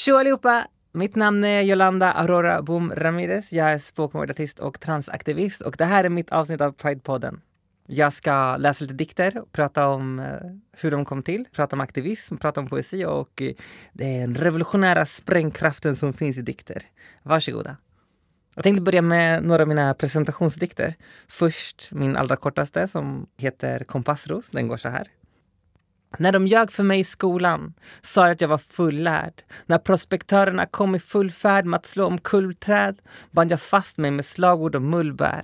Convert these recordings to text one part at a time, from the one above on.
Tjo allihopa! Mitt namn är Yolanda Aurora Boom Ramirez. Jag är språkmordartist och transaktivist och det här är mitt avsnitt av Pride-podden. Jag ska läsa lite dikter, prata om eh, hur de kom till, prata om aktivism, prata om poesi och eh, den revolutionära sprängkraften som finns i dikter. Varsågoda. Jag tänkte börja med några av mina presentationsdikter. Först min allra kortaste som heter Kompassros. Den går så här. När de ljög för mig i skolan sa jag att jag var fullärd. När prospektörerna kom i full färd med att slå omkull träd band jag fast mig med slagord och mullbär.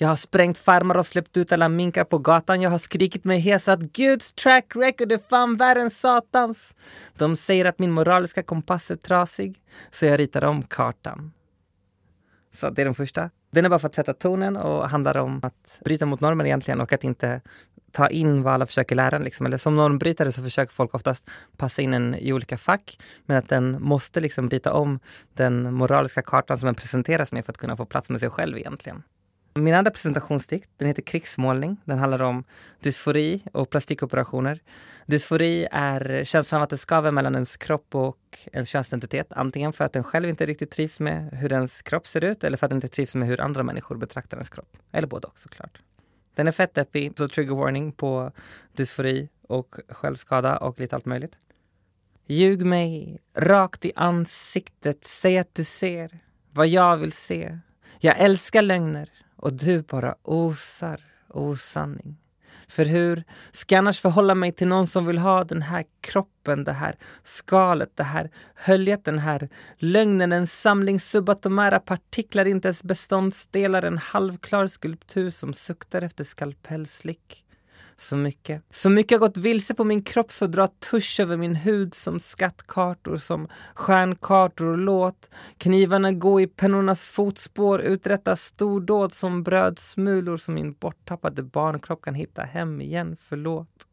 Jag har sprängt farmar och släppt ut alla minkar på gatan. Jag har skrikit mig hes att Guds track record är fan värre än Satans. De säger att min moraliska kompass är trasig, så jag ritar om kartan. Så det är den första. Den är bara för att sätta tonen och handlar om att bryta mot normer egentligen och att inte ta in vad alla försöker lära. Liksom. Eller som normbrytare så försöker folk oftast passa in en i olika fack. Men att den måste liksom rita om den moraliska kartan som den presenteras med för att kunna få plats med sig själv egentligen. Min andra presentationsdikt den heter Krigsmålning. Den handlar om dysfori och plastikoperationer. Dysfori är känslan av att det skaver mellan ens kropp och ens könsidentitet. Antingen för att den själv inte riktigt trivs med hur ens kropp ser ut eller för att den inte trivs med hur andra människor betraktar ens kropp. Eller både och såklart. Den är fett deppig, så trigger warning på dysfori och självskada och lite allt möjligt. Ljug mig rakt i ansiktet, säg att du ser vad jag vill se. Jag älskar lögner och du bara osar osanning. För hur ska jag annars förhålla mig till någon som vill ha den här kroppen, det här skalet, det här höljet, den här lögnen, en samling subatomära partiklar, inte ens beståndsdelar, en halvklar skulptur som suktar efter skalpellslick? Så mycket. Så mycket har gått vilse på min kropp så dra tusch över min hud som skattkartor, som stjärnkartor och låt. Knivarna gå i pennornas fotspår, uträtta stordåd som brödsmulor som min borttappade barnkropp kan hitta hem igen, förlåt.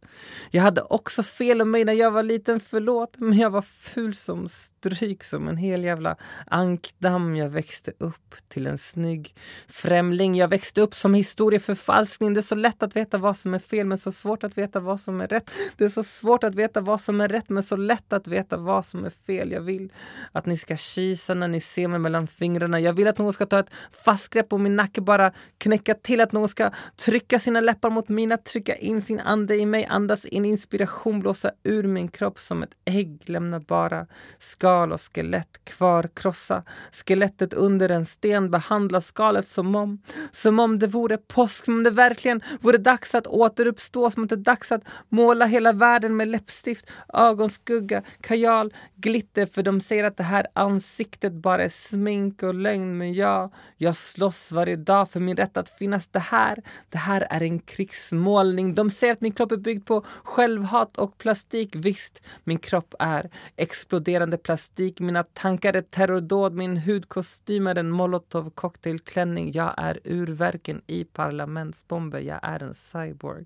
Jag hade också fel om mig när jag var liten, förlåt, men jag var ful som stryk som en hel jävla ankdamm. Jag växte upp till en snygg främling. Jag växte upp som historieförfalskning. Det är så lätt att veta vad som är fel men så svårt att veta vad som är rätt. Det är så svårt att veta vad som är rätt men så lätt att veta vad som är fel. Jag vill att ni ska kisa när ni ser mig mellan fingrarna. Jag vill att någon ska ta ett fast grepp om min nacke, bara knäcka till. Att någon ska trycka sina läppar mot mina, trycka in sin ande i mig andas in inspiration, blåsa ur min kropp som ett ägg, lämna bara skal och skelett kvar, krossa skelettet under en sten, behandla skalet som om, som om det vore påsk, som om det verkligen vore dags att återuppstå, som att det är dags att måla hela världen med läppstift, ögonskugga, kajal, glitter, för de säger att det här ansiktet bara är smink och lögn, men jag, jag slåss varje dag för min rätt att finnas. Det här, det här är en krigsmålning. De säger att min kropp är byggd på självhat och plastik. Visst, min kropp är exploderande plastik. Mina tankar är terrordåd. Min hudkostym är en molotov cocktailklänning. Jag är urverken i parlamentsbomber. Jag är en cyborg.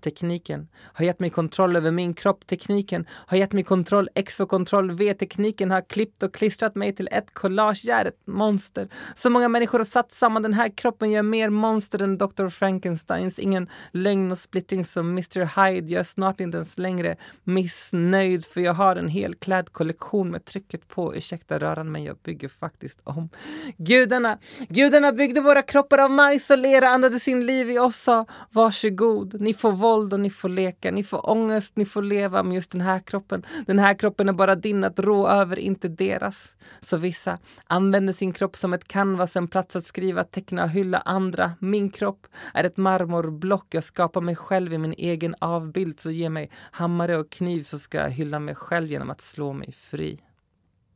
Tekniken har gett mig kontroll över min kropp. Tekniken har gett mig kontroll X och kontroll V. Tekniken har klippt och klistrat mig till ett collage. Jag är ett monster. Så många människor har satt samman den här kroppen. Jag är mer monster än Dr. Frankensteins. Ingen lögn och splittring som Mr. Hyde. Jag är snart inte ens längre missnöjd för jag har en hel klädkollektion med trycket på. Ursäkta röran men jag bygger faktiskt om. Gudarna, gudarna byggde våra kroppar av majs och lera, andade sin liv i oss sa varsågod. Ni får våld och ni får leka, ni får ångest, ni får leva med just den här kroppen. Den här kroppen är bara din att rå över, inte deras. Så vissa använder sin kropp som ett canvas, en plats att skriva, teckna och hylla andra. Min kropp är ett marmorblock, jag skapar mig själv i min egen avbild. Så ge mig hammare och kniv så ska jag hylla mig själv genom att slå mig fri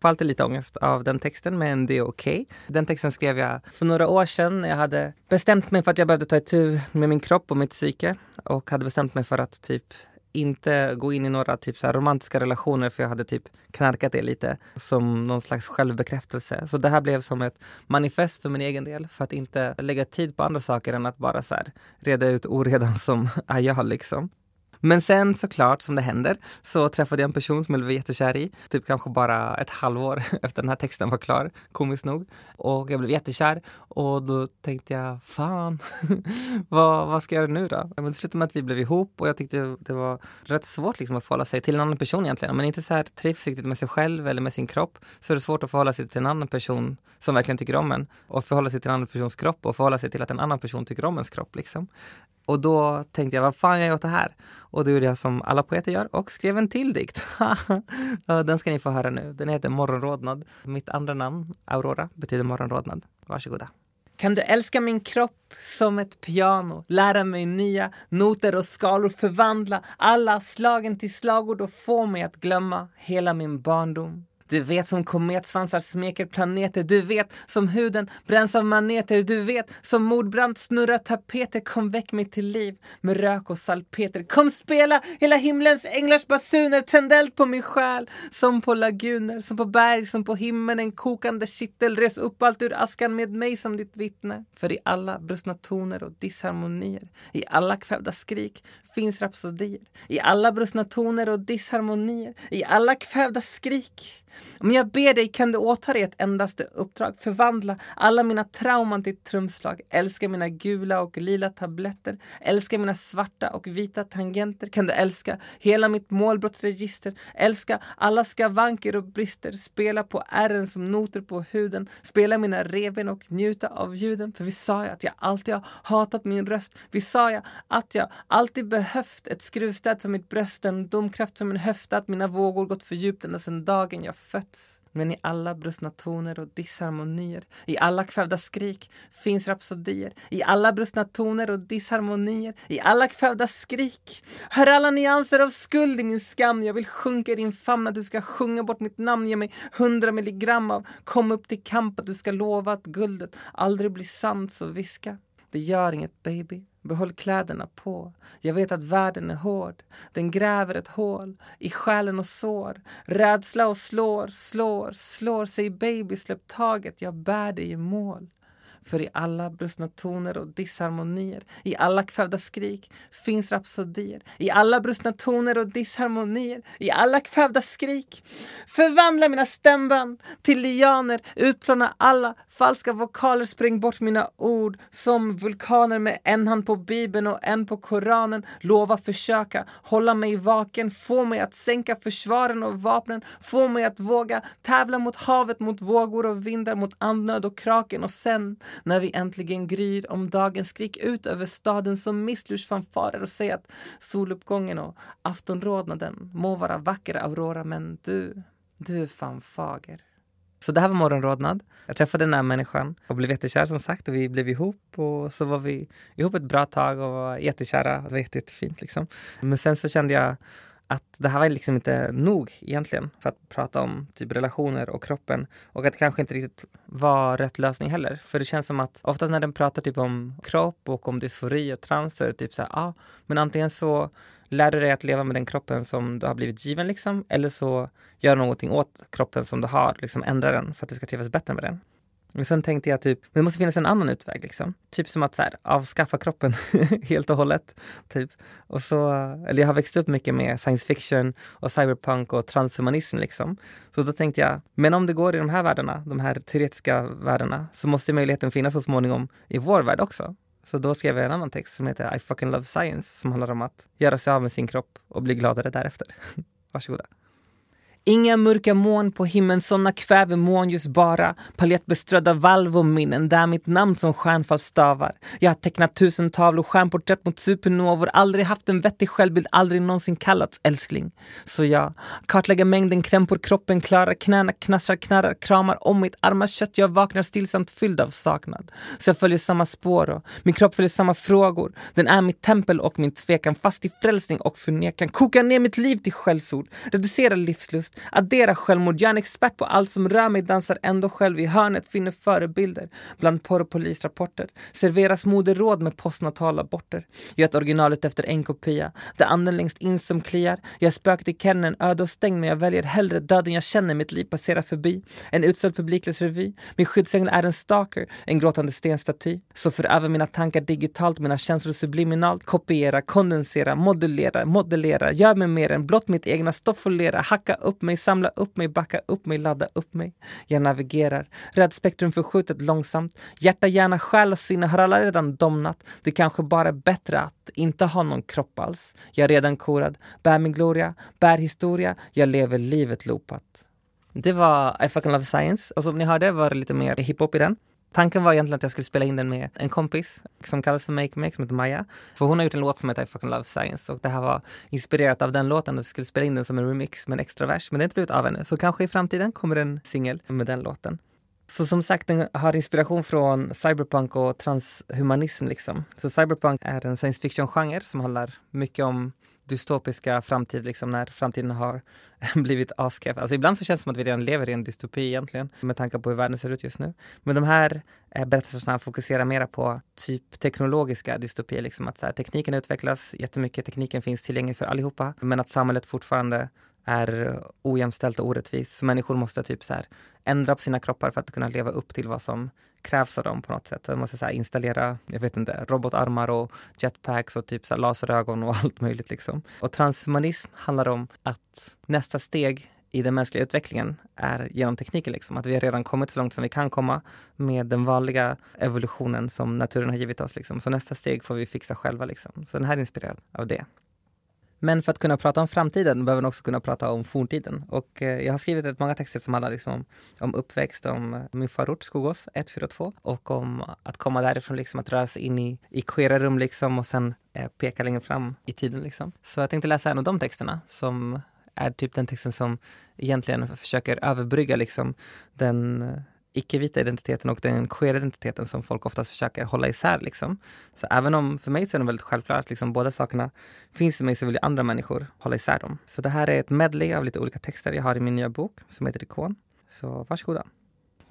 får alltid lite ångest av den texten, men det är okej. Okay. Den texten skrev jag för några år sedan. Jag hade bestämt mig för att jag behövde ta itu med min kropp och mitt psyke och hade bestämt mig för att typ inte gå in i några typ så romantiska relationer för jag hade typ knarkat det lite som någon slags självbekräftelse. Så det här blev som ett manifest för min egen del för att inte lägga tid på andra saker än att bara så här, reda ut oredan som är jag liksom. Men sen såklart, som det händer, så träffade jag en person som jag blev jättekär i. Typ kanske bara ett halvår efter den här texten var klar, komiskt nog. Och jag blev jättekär och då tänkte jag, fan, vad, vad ska jag göra nu då? Men det slutade med att vi blev ihop och jag tyckte det var rätt svårt liksom att förhålla sig till en annan person egentligen. Om man inte så här trivs riktigt med sig själv eller med sin kropp så är det svårt att förhålla sig till en annan person som verkligen tycker om en och förhålla sig till en annan persons kropp och förhålla sig till att en annan person tycker om ens kropp. Liksom. Och då tänkte jag, vad fan jag åt det här? Och då gjorde jag som alla poeter gör och skrev en till dikt. Den ska ni få höra nu. Den heter Morgonrodnad. Mitt andra namn, Aurora, betyder morgonrodnad. Varsågoda. Kan du älska min kropp som ett piano, lära mig nya noter och skalor, förvandla alla slagen till slagord och få mig att glömma hela min barndom? Du vet som kometsvansar smeker planeter. Du vet som huden bränns av maneter. Du vet som mordbrant snurrar tapeter. Kom väck mig till liv med rök och salpeter. Kom spela hela himlens änglars basuner. Tänd eld på min själ som på laguner, som på berg, som på himlen. En kokande kittel. Res upp allt ur askan med mig som ditt vittne. För i alla brustna toner och disharmonier, i alla kvävda skrik finns rapsodier. I alla brustna toner och disharmonier, i alla kvävda skrik om jag ber dig kan du åta dig ett endaste uppdrag. Förvandla alla mina trauman till trumslag. Älska mina gula och lila tabletter. Älska mina svarta och vita tangenter. Kan du älska hela mitt målbrottsregister. Älska alla skavanker och brister. Spela på ärren som noter på huden. Spela mina revben och njuta av ljuden. För vi sa ju att jag alltid har hatat min röst. Vi sa ju att jag alltid behövt ett skruvstäd för mitt bröst. En domkraft för min höfta. Att mina vågor gått för djupt ända sedan dagen jag fötts. Men i alla brustna toner och disharmonier, i alla kvävda skrik finns rapsodier. I alla brustna toner och disharmonier, i alla kvävda skrik. Hör alla nyanser av skuld i min skam. Jag vill sjunka i din famn, att du ska sjunga bort mitt namn. Ge mig hundra milligram av kom upp till kamp, att du ska lova att guldet aldrig blir sant, så viska. Det gör inget baby. Behåll kläderna på. Jag vet att världen är hård. Den gräver ett hål i själen och sår. Rädsla och slår, slår, slår. Säg baby, släpp taget. Jag bär dig i mål. För i alla brustna toner och disharmonier, i alla kvävda skrik finns rapsodier. I alla brustna toner och disharmonier, i alla kvävda skrik. Förvandla mina stämband till lianer, utplåna alla falska vokaler, spräng bort mina ord som vulkaner med en hand på bibeln och en på koranen. Lova försöka hålla mig vaken, få mig att sänka försvaren och vapnen, få mig att våga tävla mot havet, mot vågor och vindar, mot andnöd och kraken och sen när vi äntligen gryr om dagen, skrik ut över staden som misslursfanfarer och säg att soluppgången och aftonrodnaden må vara vacker Aurora, men du, du är fan fager. Så det här var morgonrodnad. Jag träffade den här människan och blev jättekär som sagt och vi blev ihop och så var vi ihop ett bra tag och var jättekära. Det var jättefint liksom. Men sen så kände jag att det här var liksom inte nog egentligen för att prata om typ relationer och kroppen och att det kanske inte riktigt var rätt lösning heller. För det känns som att oftast när den pratar typ om kropp och om dysfori och trans så är det typ så här, ja, ah, men antingen så lär du dig att leva med den kroppen som du har blivit given liksom, eller så gör någonting åt kroppen som du har, liksom ändra den för att du ska trivas bättre med den. Men sen tänkte jag typ, det måste finnas en annan utväg liksom. Typ som att så här, avskaffa kroppen helt och hållet. Typ. Och så, eller jag har växt upp mycket med science fiction och cyberpunk och transhumanism liksom. Så då tänkte jag, men om det går i de här världarna, de här teoretiska världarna, så måste möjligheten finnas så småningom i vår värld också. Så då skrev jag en annan text som heter I fucking love science som handlar om att göra sig av med sin kropp och bli gladare därefter. Varsågoda. Inga mörka moln på himlen, såna kväver månljus bara. Paljettbeströdda valv och minnen, där mitt namn som stjärnfall stavar. Jag har tecknat tusen tavlor, stjärnporträtt mot supernovor. Aldrig haft en vettig självbild, aldrig någonsin kallats älskling. Så jag kartlägger mängden krämpor kroppen klarar. Knäna knastrar, knarrar, kramar om mitt arma kött. Jag vaknar stillsamt fylld av saknad. Så jag följer samma spår och min kropp följer samma frågor. Den är mitt tempel och min tvekan, fast i frälsning och förnekan. Kokar ner mitt liv till skällsord, reducerar livslust konst. Addera självmord, jag är en expert på allt som rör mig, dansar ändå själv i hörnet, finner förebilder bland porr och polisrapporter. Serveras moderåd med postnatala aborter. Gör ett originalet efter en kopia, där anden längst in som kliar. Jag är spöket i kenneln, öde och stängd, men jag väljer hellre döden jag känner mitt liv passerar förbi. En utsåld publiklös revy. Min skyddsängel är en stalker, en gråtande stenstaty. Så för över mina tankar digitalt, mina känslor subliminalt. Kopiera, kondensera, modulera, modellera. Gör mig mer än blott mitt egna stoff och lera Hacka upp mig, samla upp mig, backa upp mig, ladda upp mig. Jag navigerar. Röd spektrum förskjutet långsamt. Hjärta, hjärna, själ och sinne har alla redan domnat. Det kanske bara är bättre att inte ha någon kropp alls. Jag är redan korad. Bär min gloria, bär historia. Jag lever livet loopat. Det var I fucking love science. Och som ni hörde var det lite mer hiphop i den. Tanken var egentligen att jag skulle spela in den med en kompis som kallas för Make Make, som heter Maja. För hon har gjort en låt som heter I fucking love science och det här var inspirerat av den låten och vi skulle spela in den som en remix med en extra vers. Men det har inte blivit av ännu. Så kanske i framtiden kommer en singel med den låten. Så som sagt, den har inspiration från cyberpunk och transhumanism. Liksom. Så cyberpunk är en science fiction-genre som handlar mycket om dystopiska framtid, liksom när framtiden har blivit askeff. Alltså ibland så känns det som att vi redan lever i en dystopi egentligen, med tanke på hur världen ser ut just nu. Men de här eh, berättelserna fokuserar mera på typ teknologiska dystopier, liksom att så här, tekniken utvecklas jättemycket, tekniken finns tillgänglig för allihopa, men att samhället fortfarande är ojämställt och orättvist. Så människor måste typ så här, ändra på sina kroppar för att kunna leva upp till vad som krävs av dem på något sätt. De måste så här, installera, jag vet inte, robotarmar och jetpacks och typ så här, laserögon och allt möjligt liksom. Och transhumanism handlar om att nästa steg i den mänskliga utvecklingen är genom tekniken. Liksom. Att vi har redan kommit så långt som vi kan komma med den vanliga evolutionen som naturen har givit oss. Liksom. Så nästa steg får vi fixa själva. Liksom. Så den här är inspirerad av det. Men för att kunna prata om framtiden behöver man också kunna prata om forntiden. Och eh, jag har skrivit rätt många texter som handlar liksom om uppväxt, om eh, min förort Skogås 142 och om att komma därifrån, liksom, att röra sig in i, i queera rum liksom, och sen eh, peka längre fram i tiden. Liksom. Så jag tänkte läsa en av de texterna som är typ den texten som egentligen försöker överbrygga liksom, den eh, icke-vita identiteten och den queer identiteten som folk oftast försöker hålla isär. Liksom. Så även om för mig så är det väldigt självklart att liksom båda sakerna finns i mig så vill andra människor hålla isär dem. Så det här är ett medley av lite olika texter jag har i min nya bok som heter Ikon. Så varsågoda.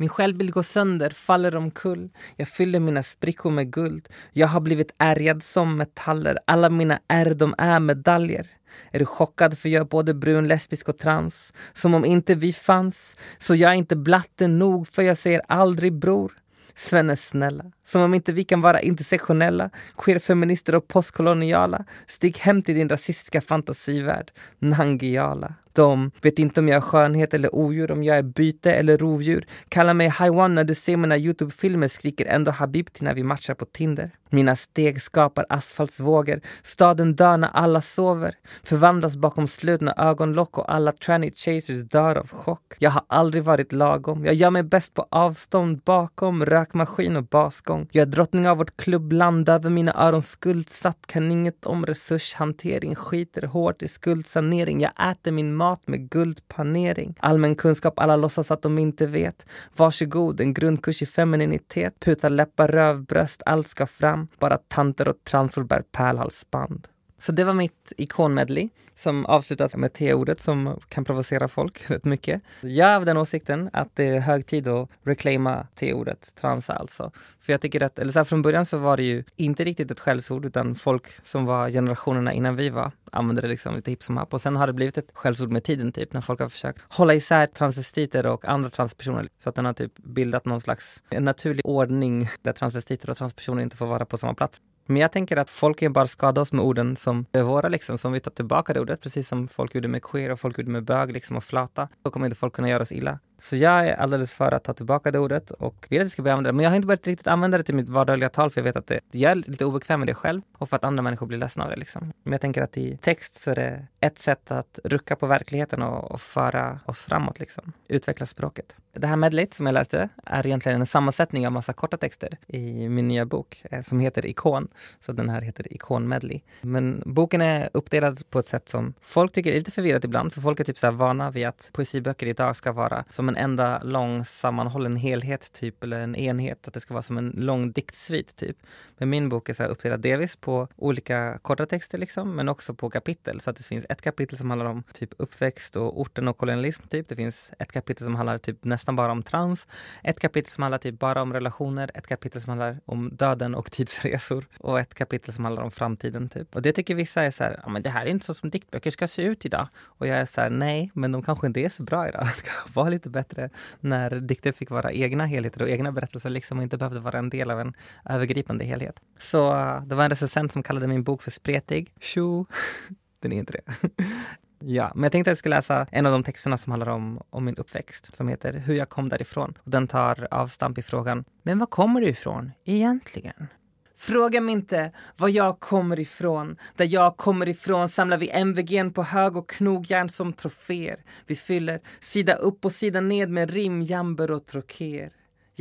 Min självbild går sönder, faller omkull. Jag fyller mina sprickor med guld. Jag har blivit ärgad som metaller. Alla mina ärr, de är medaljer. Är du chockad för jag är både brun, lesbisk och trans? Som om inte vi fanns. Så jag är inte blatte nog för jag säger aldrig bror. Svenne snälla. Som om inte vi kan vara intersektionella, queerfeminister och postkoloniala. Stig hem till din rasistiska fantasivärld. Nangiala. De vet inte om jag är skönhet eller odjur, om jag är byte eller rovdjur. Kalla mig Haiwan när du ser mina Youtube-filmer, skriker ändå Habibti när vi matchar på Tinder. Mina steg skapar asfaltsvågor. Staden dör när alla sover. Förvandlas bakom slutna ögonlock och alla tranny chasers dör av chock. Jag har aldrig varit lagom. Jag gör mig bäst på avstånd bakom rökmaskin och basgång. Jag är drottning av vårt klubbland. Över mina öron skuldsatt. Kan inget om resurshantering. Skiter hårt i skuldsanering. Jag äter min mat med guldpanering. Allmän kunskap, alla låtsas att de inte vet. Varsågod, en grundkurs i femininitet. Puta läppar, rövbröst, allt ska fram. Bara tanter och transor bär pärlhalsband. Så det var mitt ikonmedley som avslutas med T-ordet som kan provocera folk rätt mycket. Jag är av den åsikten att det är hög tid att reclaima T-ordet, transa alltså. För jag tycker att, eller så här, från början så var det ju inte riktigt ett skällsord utan folk som var generationerna innan vi var använde det liksom lite hipp som happ. Och sen har det blivit ett skällsord med tiden typ när folk har försökt hålla isär transvestiter och andra transpersoner. Så att den har typ bildat någon slags en naturlig ordning där transvestiter och transpersoner inte får vara på samma plats. Men jag tänker att folk kan bara skada oss med orden som är våra, liksom, som vi tar tillbaka det ordet, precis som folk gjorde med queer och folk gjorde med bög liksom, och flata. Då kommer inte folk kunna göra oss illa. Så jag är alldeles för att ta tillbaka det ordet och vill att jag ska börja använda det. Men jag har inte börjat riktigt använda det till mitt vardagliga tal för jag vet att det, jag är lite obekväm med det själv och för att andra människor blir ledsna av det. Liksom. Men jag tänker att i text så är det ett sätt att rucka på verkligheten och, och föra oss framåt. Liksom. Utveckla språket. Det här medlet som jag läste är egentligen en sammansättning av massa korta texter i min nya bok eh, som heter Ikon. Så den här heter Ikon Medley. Men boken är uppdelad på ett sätt som folk tycker är lite förvirrat ibland för folk är typ så vana vid att poesiböcker idag ska vara som en enda lång sammanhållen helhet typ eller en enhet, att det ska vara som en lång diktsvit typ. Men min bok är så uppdelad delvis på olika korta texter liksom, men också på kapitel. Så att det finns ett kapitel som handlar om typ uppväxt och orten och kolonialism typ. Det finns ett kapitel som handlar typ nästan bara om trans, ett kapitel som handlar typ bara om relationer, ett kapitel som handlar om döden och tidsresor och ett kapitel som handlar om framtiden typ. Och det tycker vissa är så här, ja men det här är inte så som diktböcker ska se ut idag. Och jag är så här, nej, men de kanske inte är så bra idag. Det kanske var lite bättre när dikter fick vara egna helheter och egna berättelser liksom och inte behövde vara en del av en övergripande helhet. Så eh, det var en recensent som kallade min bok för spretig. Tjo! Den är inte det. Ja, men jag tänkte att jag skulle läsa en av de texterna som handlar om, om min uppväxt, som heter Hur jag kom därifrån. Och den tar avstamp i frågan, men var kommer du ifrån egentligen? Fråga mig inte var jag kommer ifrån. Där jag kommer ifrån samlar vi MVG på hög och knogjärn som troféer. Vi fyller sida upp och sida ned med rim, jamber och troker.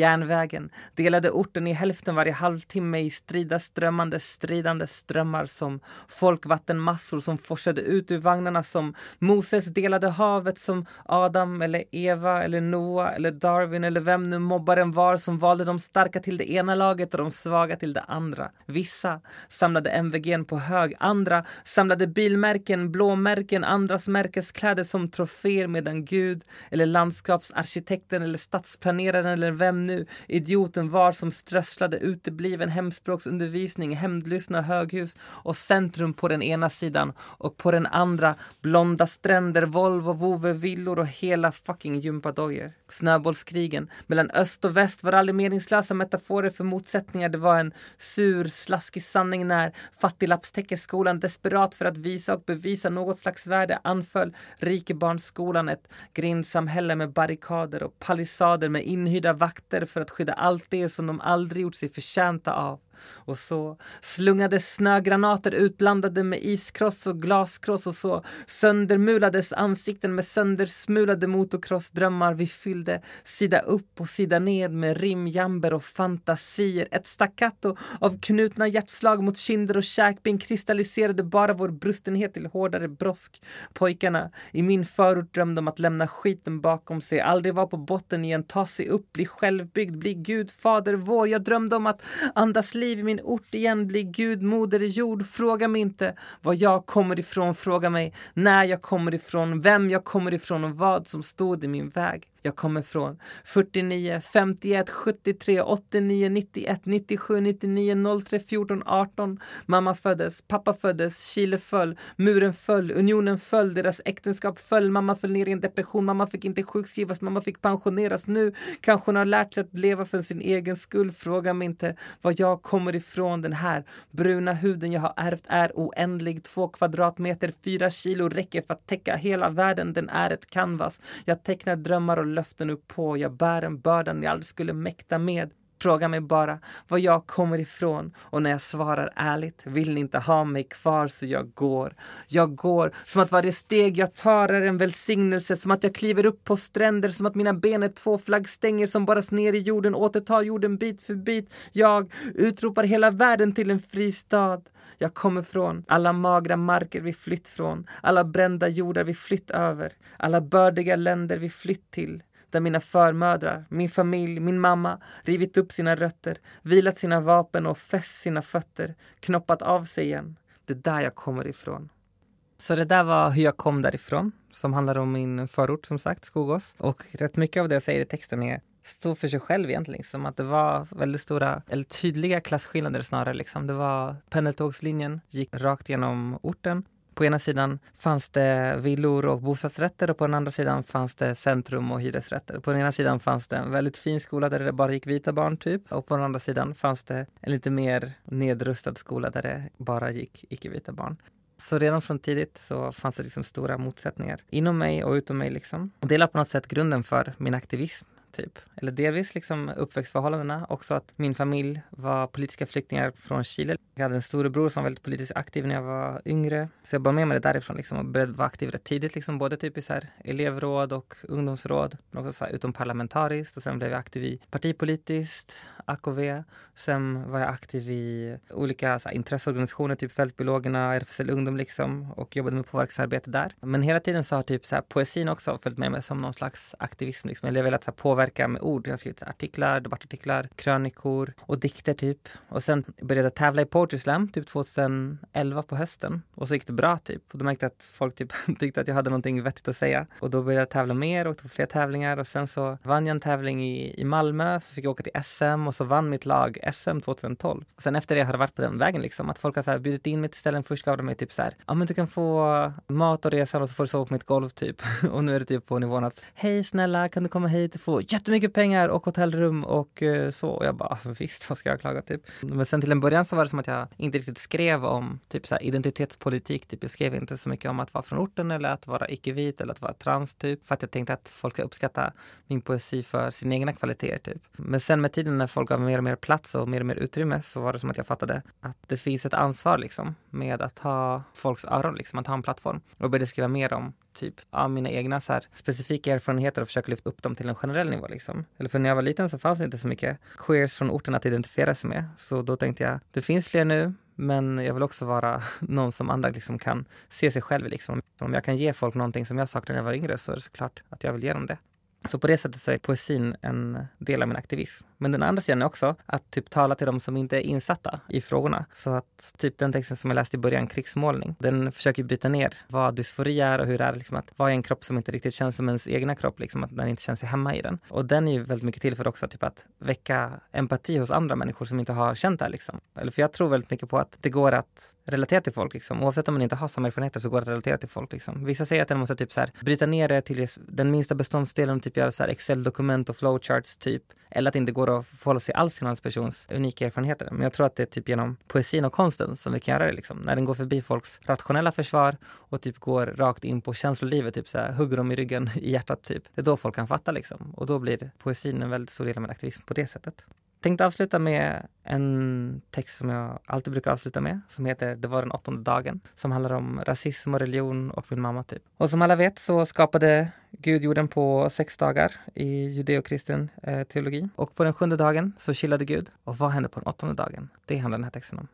Järnvägen delade orten i hälften varje halvtimme i strida strömmande stridande strömmar som folkvattenmassor som forsade ut ur vagnarna som Moses delade havet som Adam eller Eva eller Noa eller Darwin eller vem nu mobbaren var som valde de starka till det ena laget och de svaga till det andra. Vissa samlade MVGn på hög, andra samlade bilmärken, blåmärken, andras märkeskläder som troféer medan Gud eller landskapsarkitekten eller stadsplaneraren eller vem nu idioten var som strösslade utebliven hemspråksundervisning, hämndlystna höghus och centrum på den ena sidan och på den andra blonda stränder, Volvo, vovve, villor och hela fucking gympadojor. Snöbollskrigen mellan öst och väst var aldrig meningslösa metaforer för motsättningar. Det var en sur, slaskig sanning när fattiglappstäckeskolan desperat för att visa och bevisa något slags värde anföll rikebarnsskolan ett grindsamhälle med barrikader och palissader med inhyrda vakter för att skydda allt det som de aldrig gjort sig förtjänta av. Och så slungades snögranater utblandade med iskross och glaskross och så söndermulades ansikten med söndersmulade motocrossdrömmar. Vi fyllde sida upp och sida ned med rimjamber och fantasier. Ett staccato av knutna hjärtslag mot kinder och käkben kristalliserade bara vår brustenhet till hårdare brosk. Pojkarna i min förort drömde om att lämna skiten bakom sig, aldrig vara på botten igen, ta sig upp, bli självbyggd, bli Gud, fader vår. Jag drömde om att andas liv liv i min ort igen, bli Gud, moder jord. Fråga mig inte var jag kommer ifrån, fråga mig när jag kommer ifrån, vem jag kommer ifrån och vad som stod i min väg jag kommer från. 49, 51, 73, 89, 91, 97, 99, 03, 14, 18. Mamma föddes, pappa föddes, Chile föll, muren föll, unionen föll, deras äktenskap föll, mamma föll ner i en depression, mamma fick inte sjukskrivas, mamma fick pensioneras. Nu kanske hon har lärt sig att leva för sin egen skull. Fråga mig inte var jag kommer ifrån. Den här bruna huden jag har ärvt är oändlig. Två kvadratmeter, fyra kilo räcker för att täcka hela världen. Den är ett canvas. Jag tecknar drömmar och löften upp på. Jag bär en bördan jag aldrig skulle mäkta med. Fråga mig bara var jag kommer ifrån och när jag svarar ärligt vill ni inte ha mig kvar så jag går. Jag går som att varje steg jag tar är en välsignelse, som att jag kliver upp på stränder, som att mina ben är två flaggstänger som borras ner i jorden, återtar jorden bit för bit. Jag utropar hela världen till en fristad jag kommer från, alla magra marker vi flytt från, alla brända jordar vi flytt över, alla bördiga länder vi flytt till där mina förmödrar, min familj, min mamma rivit upp sina rötter, vilat sina vapen och fäst sina fötter, knoppat av sig igen. Det är där jag kommer ifrån. Så det där var hur jag kom därifrån, som handlar om min förort som sagt, Skogås. Och rätt mycket av det jag säger i texten är stå för sig själv egentligen. Som att det var väldigt stora, eller tydliga klasskillnader snarare. Liksom. Det var pendeltågslinjen, gick rakt genom orten. På ena sidan fanns det villor och bostadsrätter och på den andra sidan fanns det centrum och hyresrätter. På den ena sidan fanns det en väldigt fin skola där det bara gick vita barn typ och på den andra sidan fanns det en lite mer nedrustad skola där det bara gick icke-vita barn. Så redan från tidigt så fanns det liksom stora motsättningar inom mig och utom mig. Liksom. Och det la på något sätt grunden för min aktivism typ. Eller delvis liksom uppväxtförhållandena. Också att min familj var politiska flyktingar från Chile. Jag hade en storebror som var väldigt politiskt aktiv när jag var yngre. Så jag bar med mig det därifrån liksom och började vara aktiv rätt tidigt. Liksom, både typ i så här elevråd och ungdomsråd. Men också så här utomparlamentariskt. Och sen blev jag aktiv i partipolitiskt, AKV. Sen var jag aktiv i olika så här, intresseorganisationer, typ Fältbiologerna, RFSL Ungdom liksom och jobbade med påverkansarbete där. Men hela tiden så har typ så här, poesin också följt med mig som någon slags aktivism. Liksom. Jag har velat så här, påverka med ord. Jag har skrivit så här, artiklar, debattartiklar, krönikor och dikter typ. Och sen började jag tävla i Poetry Slam typ 2011 på hösten. Och så gick det bra typ. Och då märkte jag att folk typ tyckte att jag hade någonting vettigt att säga. Och då började jag tävla mer och på fler tävlingar och sen så vann jag en tävling i, i Malmö så fick jag åka till SM och så vann mitt lag SM 2012. Sen efter det har det varit på den vägen liksom att folk har så här bjudit in mig till ställen. Först gav de mig typ så här, ja men du kan få mat och resa och så får du sova på mitt golv typ. och nu är det typ på nivån att hej snälla kan du komma hit och få jättemycket pengar och hotellrum och uh, så. Och jag bara visst vad ska jag klaga typ. Men sen till en början så var det som att jag inte riktigt skrev om typ så här, identitetspolitik. Typ. Jag skrev inte så mycket om att vara från orten eller att vara icke-vit eller att vara trans typ. För att jag tänkte att folk ska uppskatta min poesi för sina egna kvaliteter. Typ. Men sen med tiden när folk gav mer och mer plats och mer och mer utrymme så var det som att jag fattade att det finns ett ansvar liksom med att ha folks öron, liksom, att ha en plattform. Och började skriva mer om typ av mina egna så här, specifika erfarenheter och försöka lyfta upp dem till en generell nivå. Liksom. Eller för när jag var liten så fanns det inte så mycket queers från orten att identifiera sig med. Så då tänkte jag, det finns fler nu, men jag vill också vara någon som andra liksom kan se sig själv i. Liksom. Om jag kan ge folk någonting som jag saknade när jag var yngre så är det såklart att jag vill ge dem det. Så på det sättet så är poesin en del av min aktivism. Men den andra sidan är också att typ tala till de som inte är insatta i frågorna. Så att typ den texten som jag läste i början, krigsmålning, den försöker bryta ner vad dysfori är och hur det är liksom att vara i en kropp som inte riktigt känns som ens egna kropp, liksom att den inte känner sig hemma i den. Och den är ju väldigt mycket till för också typ att väcka empati hos andra människor som inte har känt det här liksom. Eller för jag tror väldigt mycket på att det går att relatera till folk liksom. Oavsett om man inte har samma erfarenheter så går det att relatera till folk liksom. Vissa säger att den måste typ så här, bryta ner det till den minsta beståndsdelen, typ typ göra så här Excel-dokument och flowcharts typ. Eller att det inte går att förhålla sig alls till någon persons unika erfarenheter. Men jag tror att det är typ genom poesin och konsten som vi kan göra det liksom. När den går förbi folks rationella försvar och typ går rakt in på känslolivet, typ så här, hugger dem i ryggen, i hjärtat typ. Det är då folk kan fatta liksom. Och då blir poesin en väldigt stor del av min aktivism på det sättet tänkte avsluta med en text som jag alltid brukar avsluta med som heter Det var den åttonde dagen som handlar om rasism och religion och min mamma typ. Och som alla vet så skapade Gud jorden på sex dagar i judeokristen eh, teologi. Och på den sjunde dagen så chillade Gud. Och vad hände på den åttonde dagen? Det handlar den här texten om.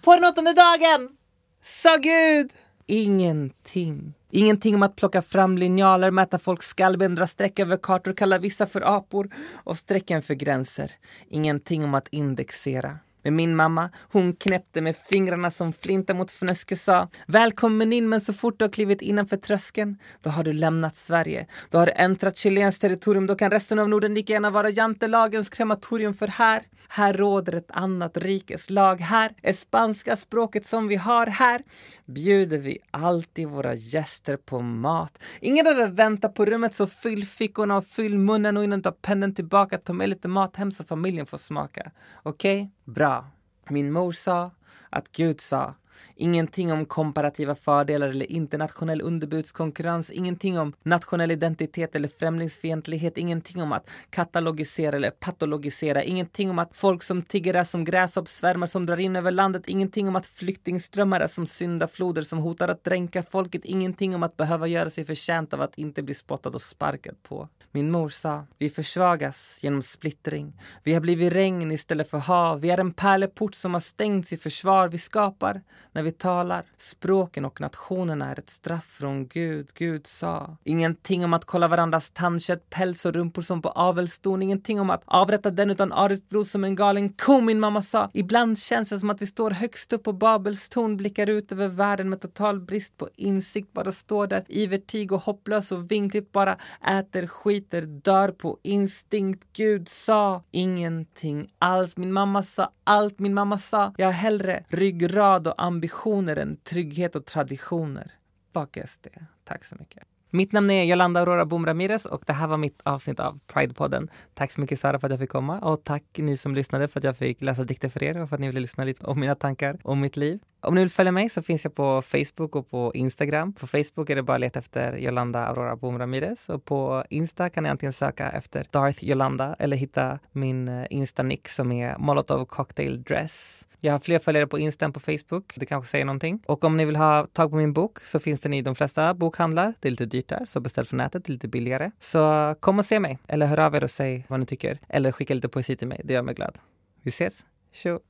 På den åttonde dagen sa Gud ingenting. Ingenting om att plocka fram linjaler, mäta folks skallben, dra streck över kartor, kalla vissa för apor och strecken för gränser. Ingenting om att indexera. Men min mamma, hon knäppte med fingrarna som flinta mot fnöske sa Välkommen in men så fort du har klivit innanför tröskeln då har du lämnat Sverige. Då har du äntrat chilenskt territorium. Då kan resten av Norden lika gärna vara jantelagens krematorium för här, här råder ett annat rikes lag. Här är spanska språket som vi har. Här bjuder vi alltid våra gäster på mat. Ingen behöver vänta på rummet så fyll fickorna och fyll munnen och innan du tar pendeln tillbaka ta med lite mat hem så familjen får smaka. Okej? Okay? Bra. Min mor sa att Gud sa Ingenting om komparativa fördelar eller internationell underbudskonkurrens. Ingenting om nationell identitet eller främlingsfientlighet. Ingenting om att katalogisera eller patologisera. Ingenting om att folk som tigger är som gräshoppssvärmar som drar in över landet. Ingenting om att flyktingströmmar är som syndafloder som hotar att dränka folket. Ingenting om att behöva göra sig förtjänt av att inte bli spottad och sparkad på. Min mor sa, vi försvagas genom splittring. Vi har blivit regn istället för hav. Vi är en pärleport som har stängts i försvar. Vi skapar när vi talar. Språken och nationerna är ett straff från Gud. Gud sa. Ingenting om att kolla varandras tandkött, päls och rumpor som på avelston. Ingenting om att avrätta den utan ariskt blod som en galen ko. Min mamma sa. Ibland känns det som att vi står högst upp på Babels torn, blickar ut över världen med total brist på insikt, bara står där ivertig och hopplös och vinkligt bara äter, skiter, dör på instinkt. Gud sa ingenting alls. Min mamma sa allt. Min mamma sa. Jag har hellre ryggrad och ambition ambitioner än trygghet och traditioner. Fuck SD. Tack så mycket. Mitt namn är Jolanda Aurora Boom Ramirez och det här var mitt avsnitt av Pride-podden. Tack så mycket Sara för att jag fick komma och tack ni som lyssnade för att jag fick läsa dikter för er och för att ni ville lyssna lite om mina tankar om mitt liv. Om ni vill följa mig så finns jag på Facebook och på Instagram. På Facebook är det bara att leta efter Jolanda Aurora Boom Ramirez och på Insta kan ni antingen söka efter Darth Jolanda eller hitta min eh, Insta-nick som är Molotov Cocktail Dress. Jag har fler följare på Insta än på Facebook. Det kanske säger någonting. Och om ni vill ha tag på min bok så finns den i de flesta bokhandlar. Det är lite dyrt där, så beställ från nätet, Det är lite billigare. Så kom och se mig, eller hör av er och säg vad ni tycker. Eller skicka lite poesi till mig, det gör mig glad. Vi ses! Tjo!